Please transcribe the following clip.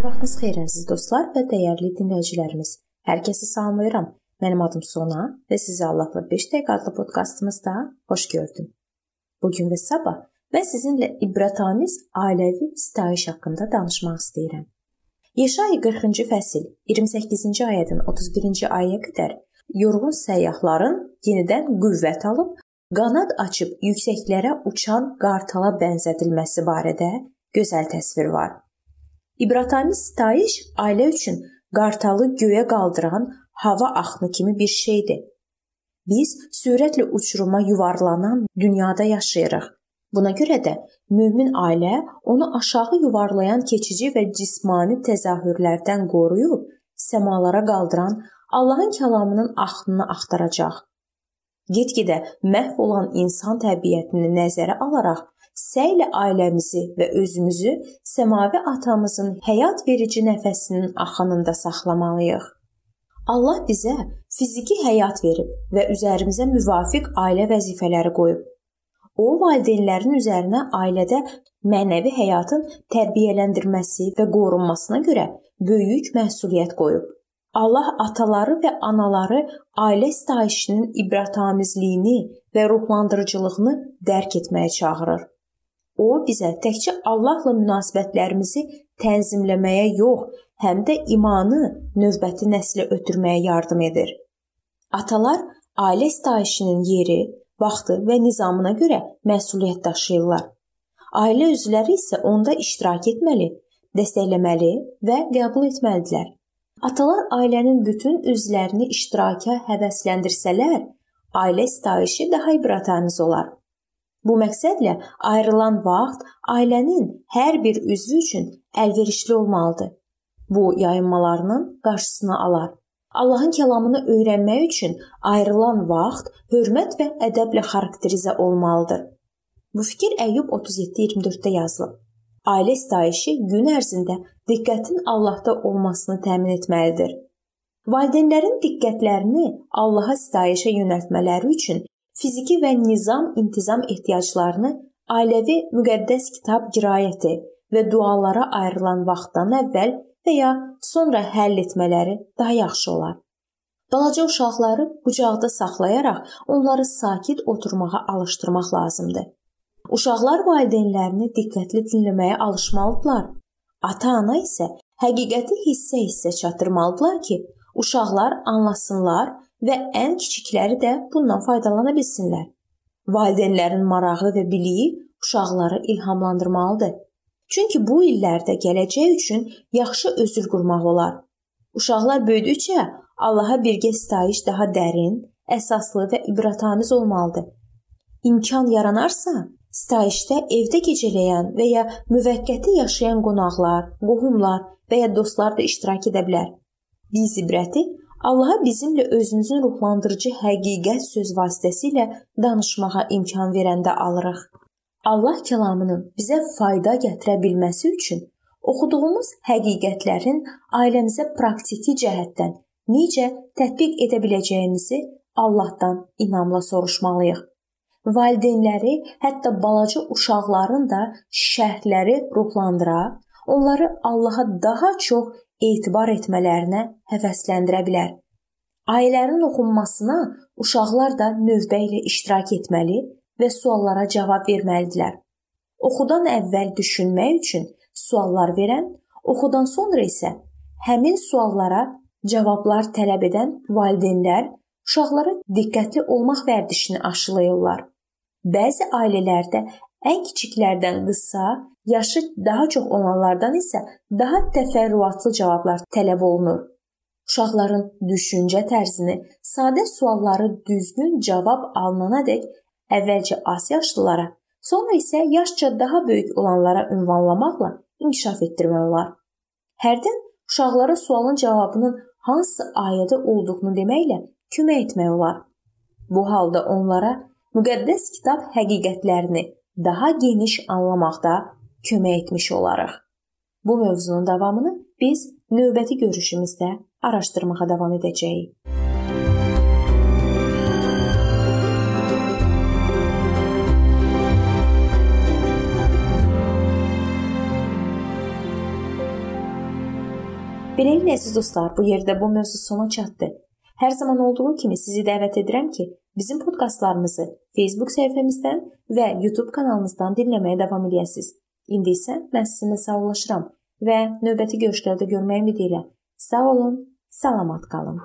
Sabahınız xeyir əziz dostlar və dəyərli dinləyicilərimiz. Hər kəsi salamlayıram. Mənim adım Sona və sizi Allahla 5 dəqiqə adlı podkastımızda xoş gördüm. Bu gün və sabah mən sizinlə ibrətamiz ailəvi sitayiş haqqında danışmaq istəyirəm. Yeşaya 40-cı fəsil 28-ci ayədən 31-ci ayəyə qədər yorğun səyyahların yenidən qüvvət alıb qanad açıb yüksəklərə uçan qartala bənzədilməsi barədə gözəl təsvir var. İbrətamiz sitayiş ailə üçün qartalı göyə qaldıran hava axını kimi bir şeydir. Biz sürətlə uçuruma yuvarlanan dünyada yaşayırıq. Buna görə də mömin ailə onu aşağı yuvarlayan keçici və cismani təzahürlərdən qoruyub səmalara qaldıran Allahın kəlamının axınını axtaracaq. Get-gedə məhv olan insan təbiətini nəzərə alaraq səylə ailəmizi və özümüzü səmavi atamızın həyat verici nəfəsinin axınında saxlamalıyıq. Allah bizə fiziki həyat verib və üzərimizə müvafiq ailə vəzifələri qoyub. O valideynlərin üzərinə ailədə mənəvi həyatın tərbiyələndirməsi və qorunmasına görə böyük məsuliyyət qoyub. Allah ataları və anaları ailə sitayişinin ibratamizliyini və ruhlandırıcılığını dərk etməyə çağırır. O bizə təkcə Allahla münasibətlərimizi tənzimləməyə yox, həm də imanı növbəti nəslə ötürməyə yardım edir. Atalar ailə sitayişinin yeri, vaxtı və nizamına görə məsuliyyət daşıyırlar. Ailə üzvləri isə onda iştirak etməli, dəstəkləməli və qəbul etməlidirlər. Atalar ailənin bütün üzvlərini iştiraka həvəsləndirsələr, ailə sitayişi daha ibrətamiz olar. Bu məqsədlə ayrılan vaxt ailənin hər bir üzvü üçün əlverişli olmalıdır. Bu yayınmalarının qarşısını alar. Allahın kəlamını öyrənmək üçün ayrılan vaxt hörmət və ədəblə xarakterizə olmalıdır. Bu fikir Əyyub 37:24-də yazılıb. Ailə istayişi gün ərzində diqqətin Allahda olmasını təmin etməlidir. Valideynlərin diqqətlərini Allaha istayişə yönəltmələri üçün fiziki və nizam-intizam ehtiyaclarını ailəvi müqəddəs kitab qiraəti və dualara ayrılan vaxtdan əvvəl və ya sonra həll etmələri daha yaxşı olar. Balaca uşaqları qucaqda saxlayaraq onları sakit oturmağa alışdırmaq lazımdır. Uşaqlar valideynlərini diqqətli dinləməyə alışmalıdırlar. Ata-ana isə həqiqəti hissə-hissə çatdırmalıdırlar ki, uşaqlar anlasınlar və ən kiçikləri də bundan faydalana bilsinlər. Valideynlərin marağı və biliyi uşaqları ilhamlandırmalıdır. Çünki bu illərdə gələcək üçün yaxşı özül qurmaq olar. Uşaqlar böyüdükcə Allaha birgə sitayiş daha dərin, əsaslı və ibrətamiz olmalıdır. İmkan yaranarsa, sitayişdə evdə gecələyən və ya müvəqqəti yaşayan qonaqlar, qohumlar və ya dostlar da iştirak edə bilər. Biz ibrəti Allaha bizimlə özünüzün ruhlandırıcı həqiqət söz vasitəsilə danışmağa imkan verəndə alırıq. Allah kəlamının bizə fayda gətirə bilməsi üçün oxuduğumuz həqiqətlərin ailəmizə praktiki cəhətdən necə tətbiq edə biləcəyimizi Allahdan inamla soruşmalıyıq. Valideynləri, hətta balaca uşaqların da şərhləri ruhlandıra, onları Allaha daha çox etibar etmələrinə həvəsləndirə bilər. Ayələrin oxunmasına uşaqlar da növbə ilə iştirak etməli və suallara cavab verməlidirlər. Oxudan əvvəl düşünmək üçün suallar verən, oxudan sonra isə həmin suallara cavablar tələb edən valideynlər uşaqlara diqqətli olmaq vərdişini aşılayırlar. Bəzi ailələrdə ən kiçiklərdən qısa, yaşı daha çox olanlardan isə daha təfərrüatlı cavablar tələb olunur. Uşaqların düşüncə tərzini, sadə sualları düzgün cavab alınanadək əvvəlcə az yaşlılara, sonra isə yaşca daha böyük olanlara ünvanlamaqla inkişaf etdirmək olar. Hərdən uşaqlara sualın cavabının hansı ayədə olduğunu deməklə kömək etmək olar. Bu halda onlara müqəddəs kitab həqiqətlərini daha geniş anlamaqda kömək etmiş olarıq. Bu mövzunun davamını biz növbəti görüşümüzdə araşdırmağa davam edəcəyik. Beləliklə əziz dostlar, bu yerdə bu mövzu sona çatdı. Hər zaman olduğu kimi sizi dəvət edirəm ki, bizim podkastlarımızı Facebook səhifəmizdən və YouTube kanalımızdan dinləməyə davam edəsiniz. İndi isə mən sizinlə sağollaşıram və növbəti görüşlərdə görməyə ümid edirəm. Sağ olun, salamat qalın.